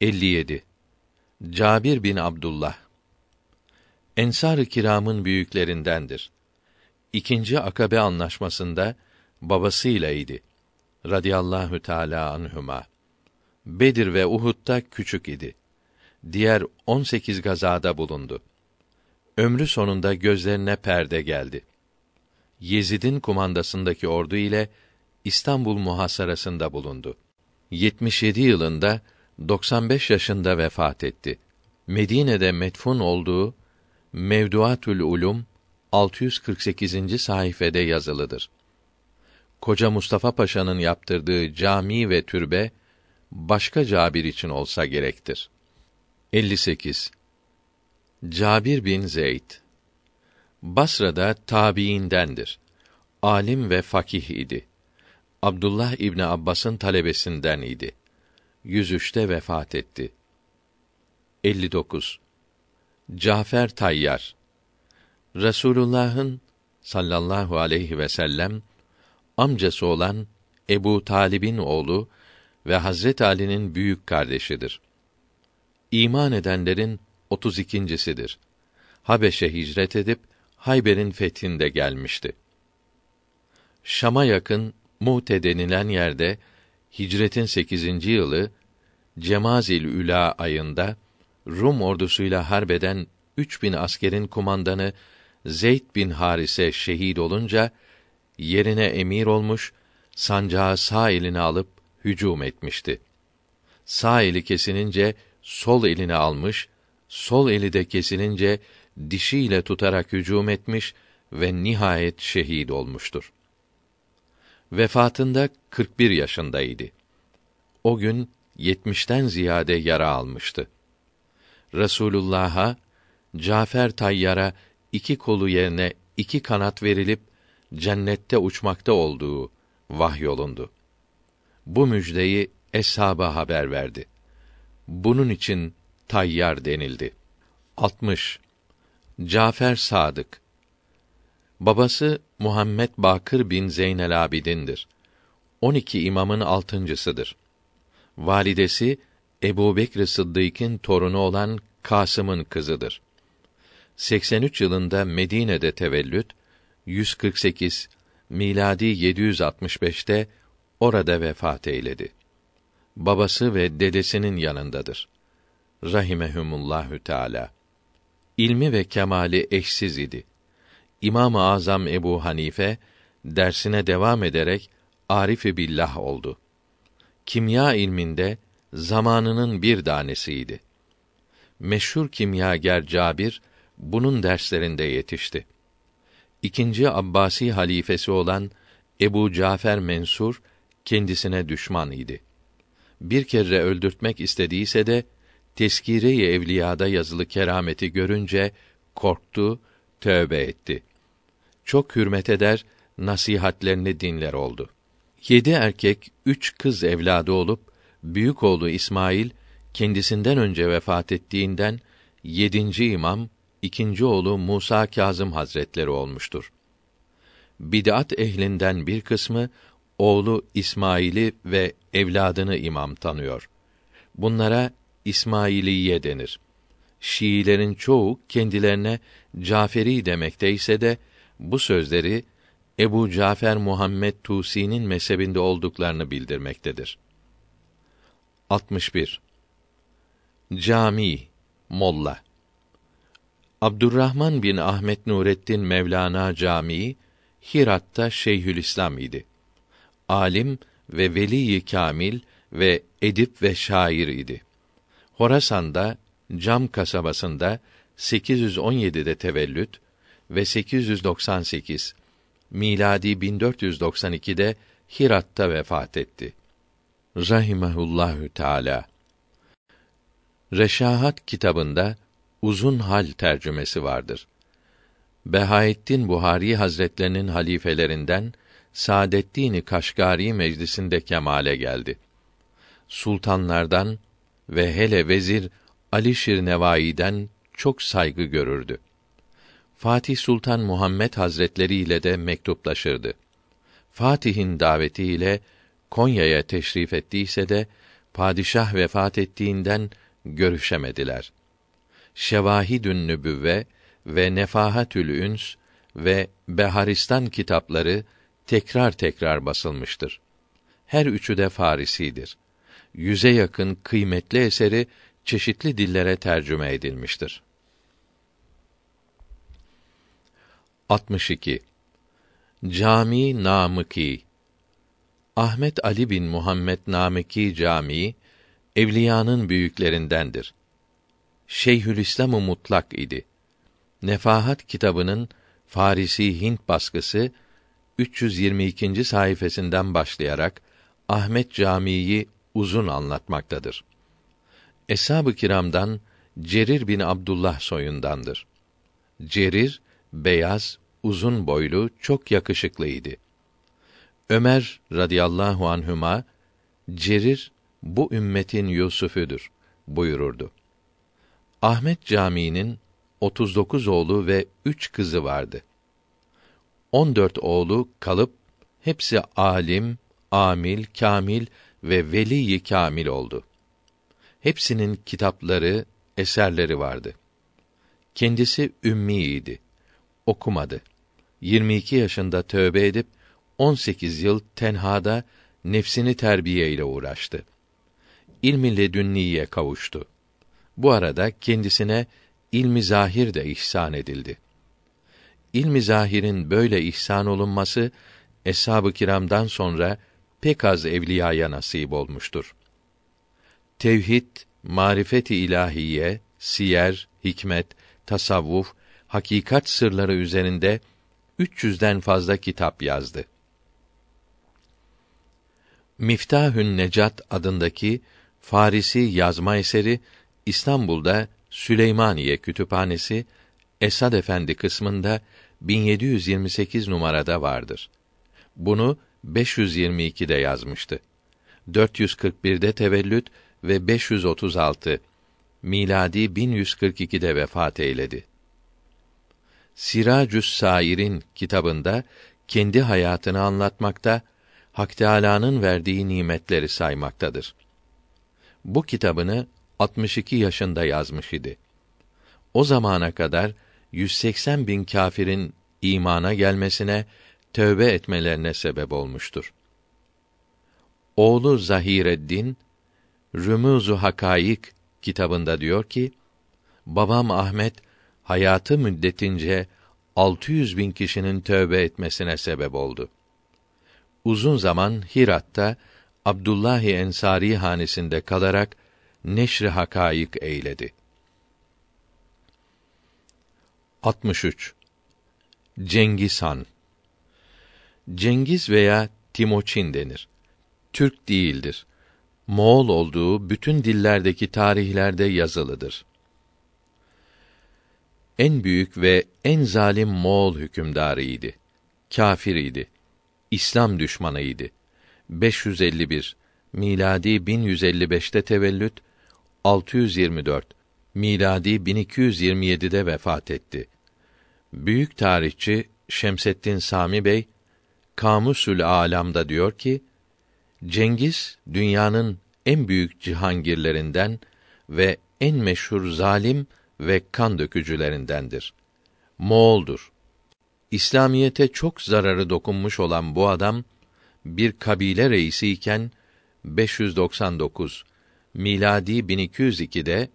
57 Cabir bin Abdullah Ensar-ı Kiram'ın büyüklerindendir. İkinci Akabe anlaşmasında babasıyla idi. Radiyallahu Teala anhuma. Bedir ve Uhud'da küçük idi. Diğer 18 gazada bulundu. Ömrü sonunda gözlerine perde geldi. Yezid'in kumandasındaki ordu ile İstanbul muhasarasında bulundu. 77 yılında 95 yaşında vefat etti. Medine'de metfun olduğu Mevduatül Ulum 648. sayfede yazılıdır. Koca Mustafa Paşa'nın yaptırdığı cami ve türbe başka Cabir için olsa gerektir. 58. Cabir bin Zeyd Basra'da tabiindendir. Alim ve fakih idi. Abdullah İbni Abbas'ın talebesinden idi. 103'te vefat etti. 59. Cafer Tayyar Resulullah'ın sallallahu aleyhi ve sellem amcası olan Ebu Talib'in oğlu ve Hazret Ali'nin büyük kardeşidir. İman edenlerin 32.sidir. Habeş'e hicret edip Hayber'in fethinde gelmişti. Şam'a yakın Mu'te denilen yerde hicretin 8. yılı Cemazil Üla ayında Rum ordusuyla harbeden 3000 askerin kumandanı Zeyd bin Harise şehit olunca yerine emir olmuş, sancağı sağ eline alıp hücum etmişti. Sağ eli kesilince sol elini almış, sol eli de kesilince dişiyle tutarak hücum etmiş ve nihayet şehit olmuştur. Vefatında 41 yaşındaydı. O gün 70'ten ziyade yara almıştı. Resulullah'a Cafer Tayyar'a iki kolu yerine iki kanat verilip cennette uçmakta olduğu vahyolundu. Bu müjdeyi eshaba haber verdi. Bunun için Tayyar denildi. 60. Cafer Sadık Babası Muhammed Bakır bin Zeynel Abidin'dir. 12 imamın altıncısıdır. Validesi Ebu Bekr Sıddık'ın torunu olan Kasım'ın kızıdır. 83 yılında Medine'de tevellüt, 148 miladi 765'te orada vefat eyledi. Babası ve dedesinin yanındadır. Rahimehumullahü Teala. İlmi ve kemali eşsiz idi. İmam-ı Azam Ebu Hanife dersine devam ederek arif billah oldu. Kimya ilminde zamanının bir tanesiydi. Meşhur kimyager Cabir bunun derslerinde yetişti. İkinci Abbasi halifesi olan Ebu Cafer Mensur kendisine düşman idi. Bir kere öldürtmek istediyse de Teskire-i Evliya'da yazılı kerameti görünce korktu, tövbe etti. Çok hürmet eder, nasihatlerini dinler oldu. Yedi erkek, üç kız evladı olup, büyük oğlu İsmail, kendisinden önce vefat ettiğinden, yedinci imam, ikinci oğlu Musa Kazım Hazretleri olmuştur. Bid'at ehlinden bir kısmı, oğlu İsmail'i ve evladını imam tanıyor. Bunlara İsmailiye denir. Şiilerin çoğu kendilerine Caferi demekteyse de bu sözleri Ebu Cafer Muhammed Tusi'nin mezhebinde olduklarını bildirmektedir. 61. Cami Molla Abdurrahman bin Ahmet Nureddin Mevlana Camii Hirat'ta Şeyhülislam idi. Alim ve veli kamil ve edip ve şair idi. Horasan'da Cam kasabasında 817'de tevellüt ve 898 miladi 1492'de Hirat'ta vefat etti. Rahimehullahü Teala. Reşahat kitabında uzun hal tercümesi vardır. Behaettin Buhari Hazretlerinin halifelerinden Saadettin Kaşgari meclisinde kemale geldi. Sultanlardan ve hele vezir Ali Şirnevai'den çok saygı görürdü. Fatih Sultan Muhammed Hazretleri ile de mektuplaşırdı. Fatih'in davetiyle Konya'ya teşrif ettiyse de padişah vefat ettiğinden görüşemediler. Şevahidün Nübüvve ve Nefahatül Üns ve Beharistan kitapları tekrar tekrar basılmıştır. Her üçü de Farisidir. Yüze yakın kıymetli eseri çeşitli dillere tercüme edilmiştir. 62. Cami Namıki Ahmet Ali bin Muhammed Namıki Camii evliyanın büyüklerindendir. Şeyhülislam-ı Mutlak idi. Nefahat kitabının Farisi Hint baskısı 322. sayfasından başlayarak Ahmet Camii'yi uzun anlatmaktadır. Eshab-ı kiramdan Cerir bin Abdullah soyundandır. Cerir beyaz, uzun boylu, çok yakışıklıydı. Ömer radıyallahu anhüma Cerir bu ümmetin Yusuf'üdür buyururdu. Ahmet Camii'nin 39 oğlu ve üç kızı vardı. 14 oğlu kalıp hepsi alim, amil, kamil ve veli kamil oldu. Hepsinin kitapları, eserleri vardı. Kendisi ümmiydi. Okumadı. 22 yaşında tövbe edip 18 yıl tenhada nefsini terbiye ile uğraştı. İlmi ledünniye kavuştu. Bu arada kendisine ilmi zahir de ihsan edildi. İlmi zahirin böyle ihsan olunması eshab-ı kiramdan sonra pek az evliyaya nasip olmuştur. Tevhid, marifeti ilahiye, siyer, hikmet, tasavvuf, hakikat sırları üzerinde 300'den fazla kitap yazdı. Miftahün Necat adındaki Farisi yazma eseri İstanbul'da Süleymaniye Kütüphanesi Esad Efendi kısmında 1728 numarada vardır. Bunu 522'de yazmıştı. 441'de tevellüt ve 536 miladi 1142'de vefat eyledi. Siracü's Sair'in kitabında kendi hayatını anlatmakta, Hak Teâlâ'nın verdiği nimetleri saymaktadır. Bu kitabını 62 yaşında yazmış idi. O zamana kadar 180 bin kâfirin imana gelmesine, tövbe etmelerine sebep olmuştur. Oğlu Zahireddin, Rümûzu Hakayık kitabında diyor ki, babam Ahmet, hayatı müddetince 600 bin kişinin tövbe etmesine sebep oldu. Uzun zaman Hirat'ta Abdullahi Ensari hanesinde kalarak neşri hakayık eyledi. 63. Cengiz Han Cengiz veya Timoçin denir. Türk değildir. Moğol olduğu bütün dillerdeki tarihlerde yazılıdır. En büyük ve en zalim Moğol hükümdarıydı. Kafir idi. İslam düşmanıydı. 551 miladi 1155'te tevellüt 624 miladi 1227'de vefat etti. Büyük tarihçi Şemseddin Sami Bey Kamusül Alam'da diyor ki Cengiz dünyanın en büyük cihangirlerinden ve en meşhur zalim ve kan dökücülerindendir. Moğoldur. İslamiyete çok zararı dokunmuş olan bu adam bir kabile reisi iken 599 miladi 1202'de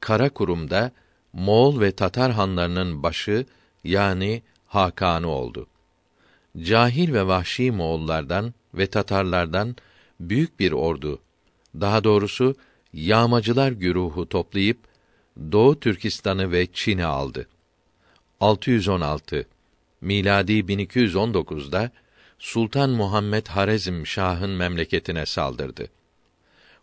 Karakurum'da Moğol ve Tatar hanlarının başı yani Hakanı oldu. Cahil ve vahşi Moğollardan ve Tatarlardan büyük bir ordu, daha doğrusu yağmacılar güruhu toplayıp Doğu Türkistan'ı ve Çin'i aldı. 616 miladi 1219'da Sultan Muhammed Harezm Şah'ın memleketine saldırdı.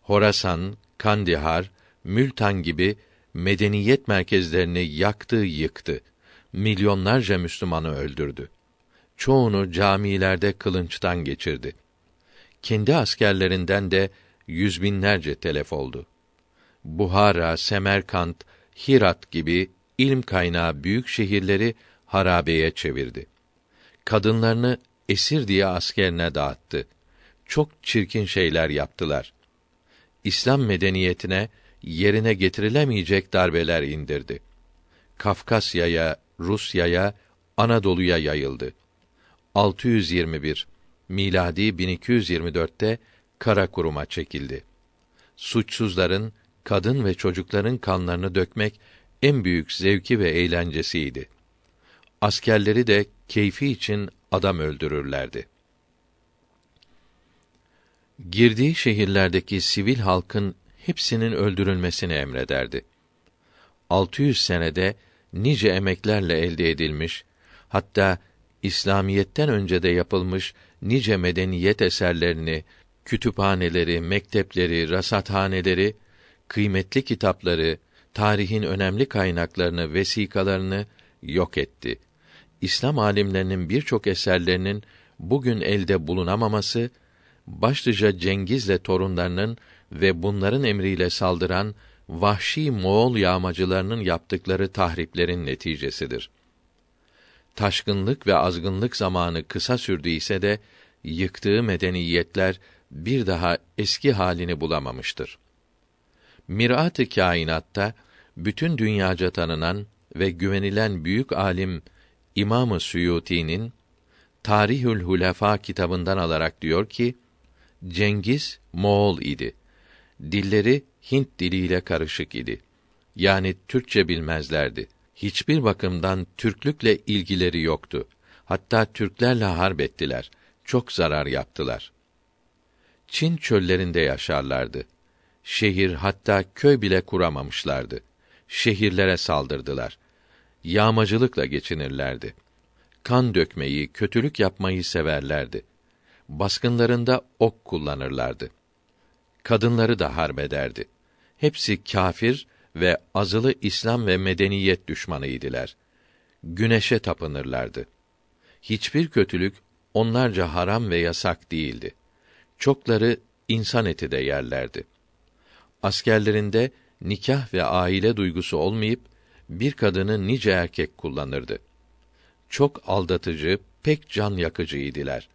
Horasan, Kandihar, Mültan gibi medeniyet merkezlerini yaktı, yıktı. Milyonlarca Müslümanı öldürdü. Çoğunu camilerde kılınçtan geçirdi. Kendi askerlerinden de yüz binlerce telef oldu. Buhara, Semerkant, Hirat gibi ilm kaynağı büyük şehirleri harabeye çevirdi. Kadınlarını esir diye askerine dağıttı. Çok çirkin şeyler yaptılar. İslam medeniyetine yerine getirilemeyecek darbeler indirdi. Kafkasya'ya, Rusya'ya, Anadolu'ya yayıldı. 621 miladi 1224'te Karakurum'a çekildi. Suçsuzların, kadın ve çocukların kanlarını dökmek en büyük zevki ve eğlencesiydi. Askerleri de keyfi için adam öldürürlerdi. Girdiği şehirlerdeki sivil halkın hepsinin öldürülmesini emrederdi. 600 senede nice emeklerle elde edilmiş, hatta İslamiyetten önce de yapılmış nice medeniyet eserlerini, kütüphaneleri, mektepleri, rasathaneleri, kıymetli kitapları, tarihin önemli kaynaklarını, vesikalarını yok etti. İslam alimlerinin birçok eserlerinin bugün elde bulunamaması başlıca Cengiz'le torunlarının ve bunların emriyle saldıran vahşi Moğol yağmacılarının yaptıkları tahriplerin neticesidir. Taşkınlık ve azgınlık zamanı kısa sürdüyse de yıktığı medeniyetler bir daha eski halini bulamamıştır. Mirat-ı kainatta bütün dünyaca tanınan ve güvenilen büyük alim İmam-ı Suyuti'nin Tarihül Hulefa kitabından alarak diyor ki Cengiz Moğol idi. Dilleri Hint diliyle karışık idi. Yani Türkçe bilmezlerdi. Hiçbir bakımdan Türklükle ilgileri yoktu. Hatta Türklerle harp ettiler. Çok zarar yaptılar. Çin çöllerinde yaşarlardı. Şehir hatta köy bile kuramamışlardı. Şehirlere saldırdılar. Yağmacılıkla geçinirlerdi. Kan dökmeyi, kötülük yapmayı severlerdi. Baskınlarında ok kullanırlardı. Kadınları da harbederdi. Hepsi kafir ve azılı İslam ve medeniyet düşmanıydılar. Güneşe tapınırlardı. Hiçbir kötülük onlarca haram ve yasak değildi. Çokları insan eti de yerlerdi. Askerlerinde nikah ve aile duygusu olmayıp bir kadını nice erkek kullanırdı. Çok aldatıcı, pek can yakıcıydılar.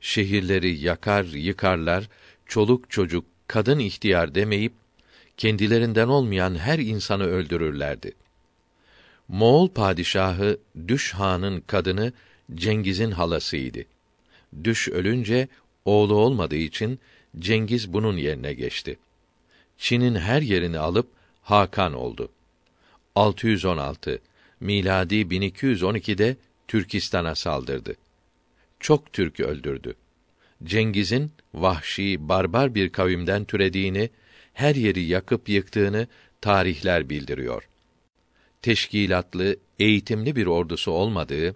Şehirleri yakar, yıkarlar, çoluk çocuk, kadın ihtiyar demeyip kendilerinden olmayan her insanı öldürürlerdi. Moğol padişahı Düş Han'ın kadını Cengiz'in halasıydı. Düş ölünce oğlu olmadığı için Cengiz bunun yerine geçti. Çin'in her yerini alıp Hakan oldu. 616 miladi 1212'de Türkistan'a saldırdı. Çok Türk öldürdü. Cengiz'in vahşi, barbar bir kavimden türediğini, her yeri yakıp yıktığını tarihler bildiriyor. Teşkilatlı, eğitimli bir ordusu olmadığı,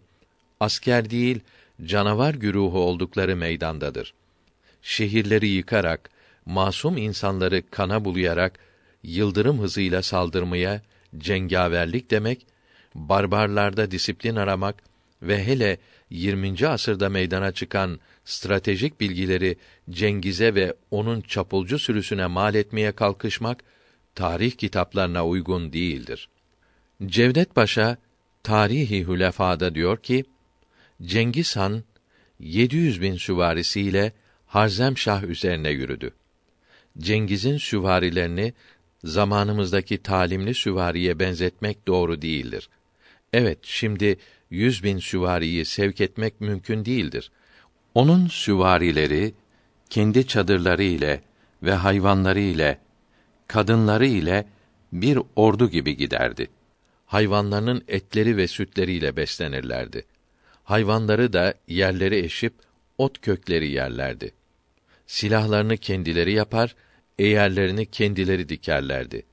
asker değil, canavar güruhu oldukları meydandadır. Şehirleri yıkarak, masum insanları kana bulayarak yıldırım hızıyla saldırmaya cengaverlik demek, barbarlarda disiplin aramak ve hele 20. asırda meydana çıkan stratejik bilgileri Cengiz'e ve onun çapulcu sürüsüne mal etmeye kalkışmak tarih kitaplarına uygun değildir. Cevdet Paşa Tarihi Hülefa'da diyor ki Cengiz Han 700 bin süvarisiyle Harzemşah üzerine yürüdü. Cengiz'in süvarilerini zamanımızdaki talimli süvariye benzetmek doğru değildir. Evet, şimdi yüz bin süvariyi sevk etmek mümkün değildir. Onun süvarileri kendi çadırları ile ve hayvanları ile, kadınları ile bir ordu gibi giderdi. Hayvanlarının etleri ve sütleriyle beslenirlerdi. Hayvanları da yerleri eşip ot kökleri yerlerdi. Silahlarını kendileri yapar, eğerlerini kendileri dikerlerdi.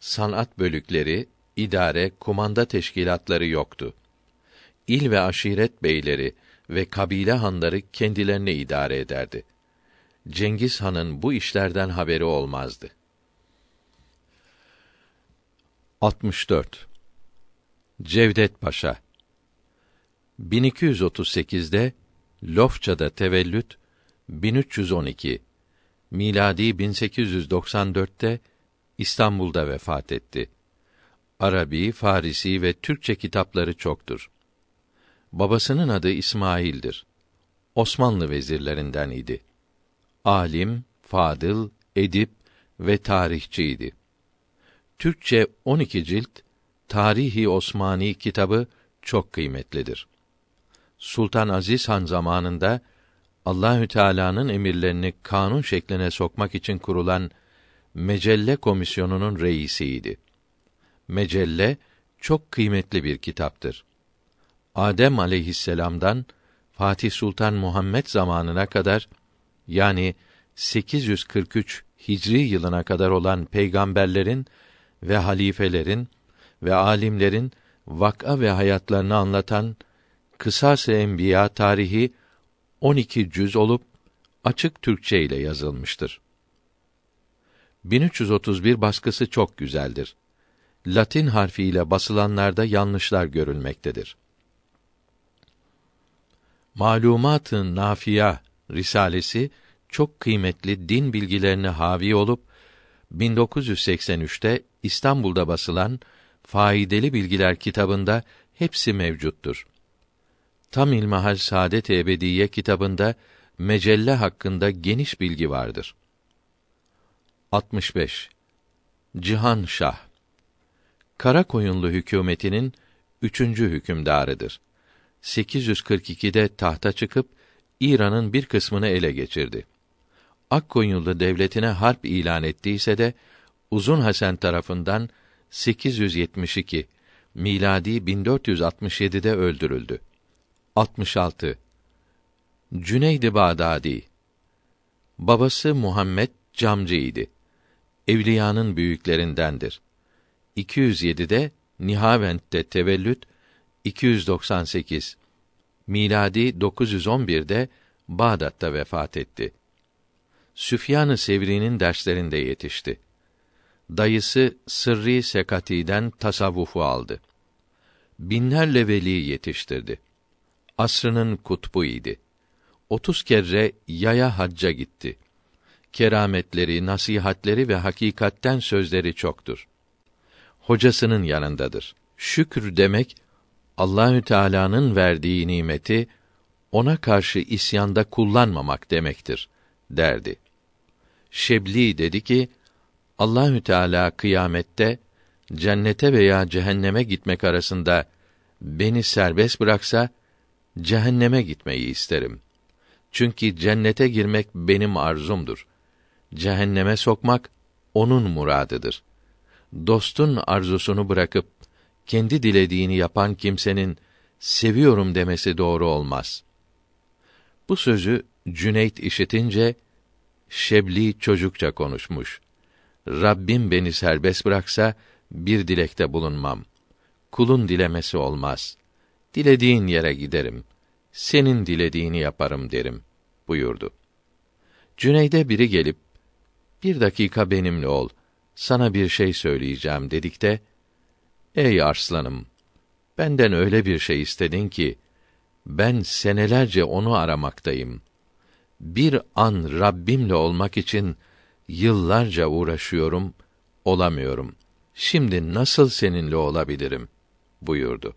Sanat bölükleri, idare, kumanda teşkilatları yoktu. İl ve aşiret beyleri ve kabile hanları kendilerini idare ederdi. Cengiz Han'ın bu işlerden haberi olmazdı. 64 Cevdet Paşa 1238'de Lofça'da tevellüt 1312 miladi 1894'te İstanbul'da vefat etti. Arabi, Farisi ve Türkçe kitapları çoktur. Babasının adı İsmail'dir. Osmanlı vezirlerinden idi. Alim, fadıl, edip, ve tarihçiydi. Türkçe 12 cilt Tarihi Osmani kitabı çok kıymetlidir. Sultan Aziz Han zamanında Allahü Teala'nın emirlerini kanun şekline sokmak için kurulan Mecelle Komisyonu'nun reisiydi. Mecelle çok kıymetli bir kitaptır. Adem aleyhisselam'dan Fatih Sultan Muhammed zamanına kadar yani 843 Hicri yılına kadar olan peygamberlerin ve halifelerin ve alimlerin vak'a ve hayatlarını anlatan Kısas-ı Enbiya tarihi 12 cüz olup açık Türkçe ile yazılmıştır. 1331 baskısı çok güzeldir. Latin harfiyle basılanlarda yanlışlar görülmektedir. Malumat-ı Nafiya risalesi çok kıymetli din bilgilerini havi olup 1983'te İstanbul'da basılan Faydalı Bilgiler kitabında hepsi mevcuttur. Tam İlmihal Saadet Ebediye kitabında mecelle hakkında geniş bilgi vardır. 65. Cihan Şah Karakoyunlu hükümetinin üçüncü hükümdarıdır. 842'de tahta çıkıp İran'ın bir kısmını ele geçirdi. Akkonyullu devletine harp ilan ettiyse de Uzun Hasan tarafından 872 miladi 1467'de öldürüldü. 66. Cüneyd-i Bağdadi Babası Muhammed camcıydı. Evliyanın büyüklerindendir. 207'de Nihavend'de tevellüt 298 miladi 911'de Bağdat'ta vefat etti. Süfyan-ı Sevri'nin derslerinde yetişti. Dayısı Sırrı Sekati'den tasavvufu aldı. Binlerle veli yetiştirdi. Asrının kutbu idi. Otuz kere yaya hacca gitti. Kerametleri, nasihatleri ve hakikatten sözleri çoktur. Hocasının yanındadır. Şükür demek Allahü Teala'nın verdiği nimeti ona karşı isyanda kullanmamak demektir derdi. Şebli dedi ki Allahü Teala kıyamette cennete veya cehenneme gitmek arasında beni serbest bıraksa cehenneme gitmeyi isterim. Çünkü cennete girmek benim arzumdur. Cehenneme sokmak onun muradıdır. Dostun arzusunu bırakıp kendi dilediğini yapan kimsenin seviyorum demesi doğru olmaz. Bu sözü Cüneyt işitince Şebli çocukça konuşmuş. Rabbim beni serbest bıraksa bir dilekte bulunmam. Kulun dilemesi olmaz. Dilediğin yere giderim. Senin dilediğini yaparım derim buyurdu. Cüneyde biri gelip bir dakika benimle ol. Sana bir şey söyleyeceğim dedikte Ey arslanım benden öyle bir şey istedin ki ben senelerce onu aramaktayım. Bir an Rabbimle olmak için yıllarca uğraşıyorum, olamıyorum. Şimdi nasıl seninle olabilirim? buyurdu.